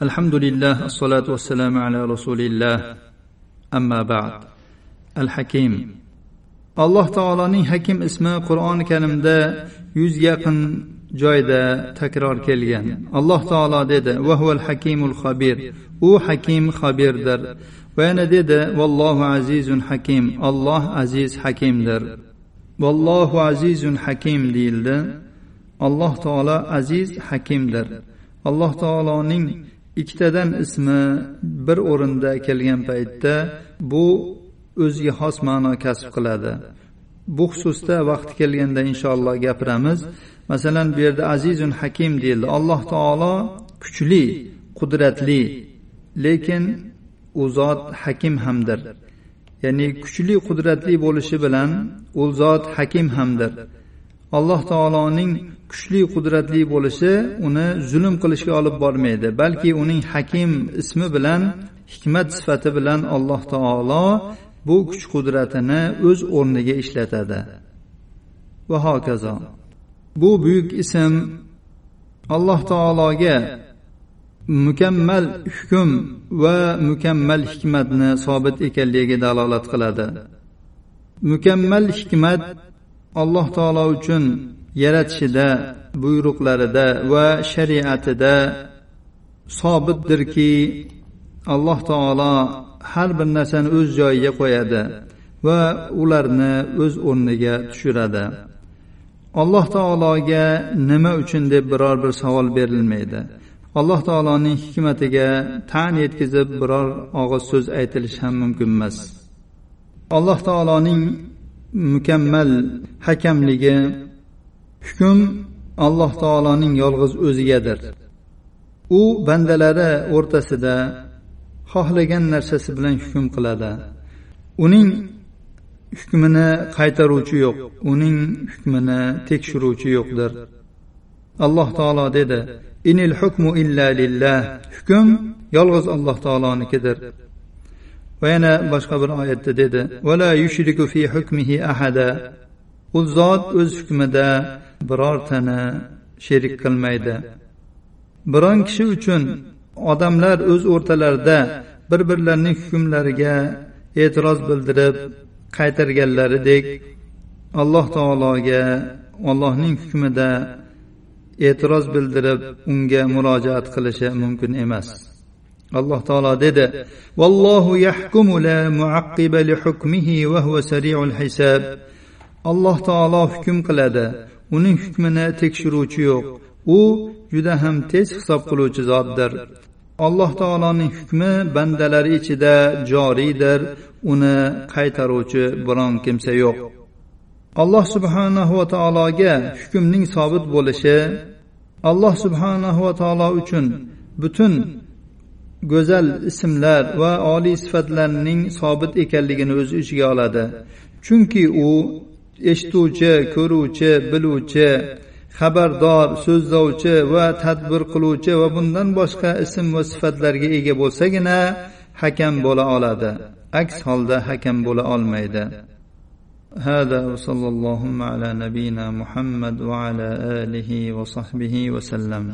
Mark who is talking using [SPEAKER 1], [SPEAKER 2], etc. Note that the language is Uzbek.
[SPEAKER 1] alhamdulillah assalotu vassalamu ala rasulillah. Amma ba'd. Al hakim alloh taoloning hakim ismi qur'oni karimda yuzga yaqin joyda takror kelgan. Alloh taolo dedi vahuval hakimul xabir u hakim xabirdir va yana dedi vallohu azizun hakim. Alloh aziz hakimdir. Vallohu azizun hakim deyildi. Alloh taolo aziz hakimdir. Alloh taoloning ikkitadan ismi bir o'rinda kelgan paytda bu o'ziga xos ma'no kasb qiladi. Bu xususda vaqti kelganda inshaalloh gapiramiz. Masalan bu yerda azizun hakim deyildi. Alloh taolo kuchli qudratli lekin u zot hakim hamdir. Ya'ni kuchli qudratli bo'lishi bilan u zot hakim hamdir. Alloh taoloning kuchli qudratli bo'lishi uni zulm qilishga olib bormaydi balki uning hakim ismi bilan hikmat sifati bilan alloh taolo bu kuch qudratini o'z o'rniga ishlatadi. Va hokazo. Bu buyuk ism alloh taologa mukammal hukm va mukammal hikmatni sobit ekanligiga dalolat qiladi. Mukammal hikmat alloh taolo uchun yaratishida buyruqlarida va shariatida sobitdirki alloh taolo har bir narsani o'z joyiga qo'yadi va ularni o'z o'rniga tushiradi. Alloh taologa nima uchun deb biror bir savol berilmaydi. Alloh taoloning hikmatiga tan yetkazib biror og'iz so'z aytilishi ham mumkin emas. Alloh taoloning mukammal hakamligi hukm alloh taoloning yolg'iz o'zigadir. U bandalari o'rtasida xohlagan narsasi bilan hukm qiladi. Uning hukmini qaytaruvchi yo'q uning hukmini tekshiruvchi yo'qdir. Alloh taolo dedi inil hukmu illa lillah. Hukm yolg'iz alloh taolonikidir. Va yana boshqa bir oyatda dedi vala yushriku fi hukmihi ahada. U zot o'z hukmida birortani sherik qilmaydi. Biron kishi uchun odamlar o'z o'rtalarida bir birlarining hukmlariga e'tiroz bildirib qaytarganlaridek alloh taologa allohning hukmida e'tiroz bildirib unga murojaat qilishi mumkin emas. Alloh taolo dedi vallohu yahkumu la muaqqiba li hukmihi va huwa sari'ul hisab. Alloh taolo hukm qiladi uning hukmini tekshiruvchi yo'q. U juda ham tez hisob qiluvchi zotdir. Alloh taoloning hukmi bandalari ichida joriydir uni qaytaruvchi biron kimsa yo'q. Alloh subhanahu va taologa hukmning sobit bo'lishi alloh subhanahu va taolo uchun butun go'zal ismlar va oliy sifatlarning sobit ekanligini o'z ichiga oladi chunki u eshituvchi ko'ruvchi biluvchi xabardor so'zlovchi va tadbir qiluvchi va bundan boshqa ism va sifatlarga ega bo'lsagina hakam bo'la oladi aks holda hakam bo'la olmaydi هذا وصلى اللهم على نبينا محمد وعلى اله وصحبه وسلم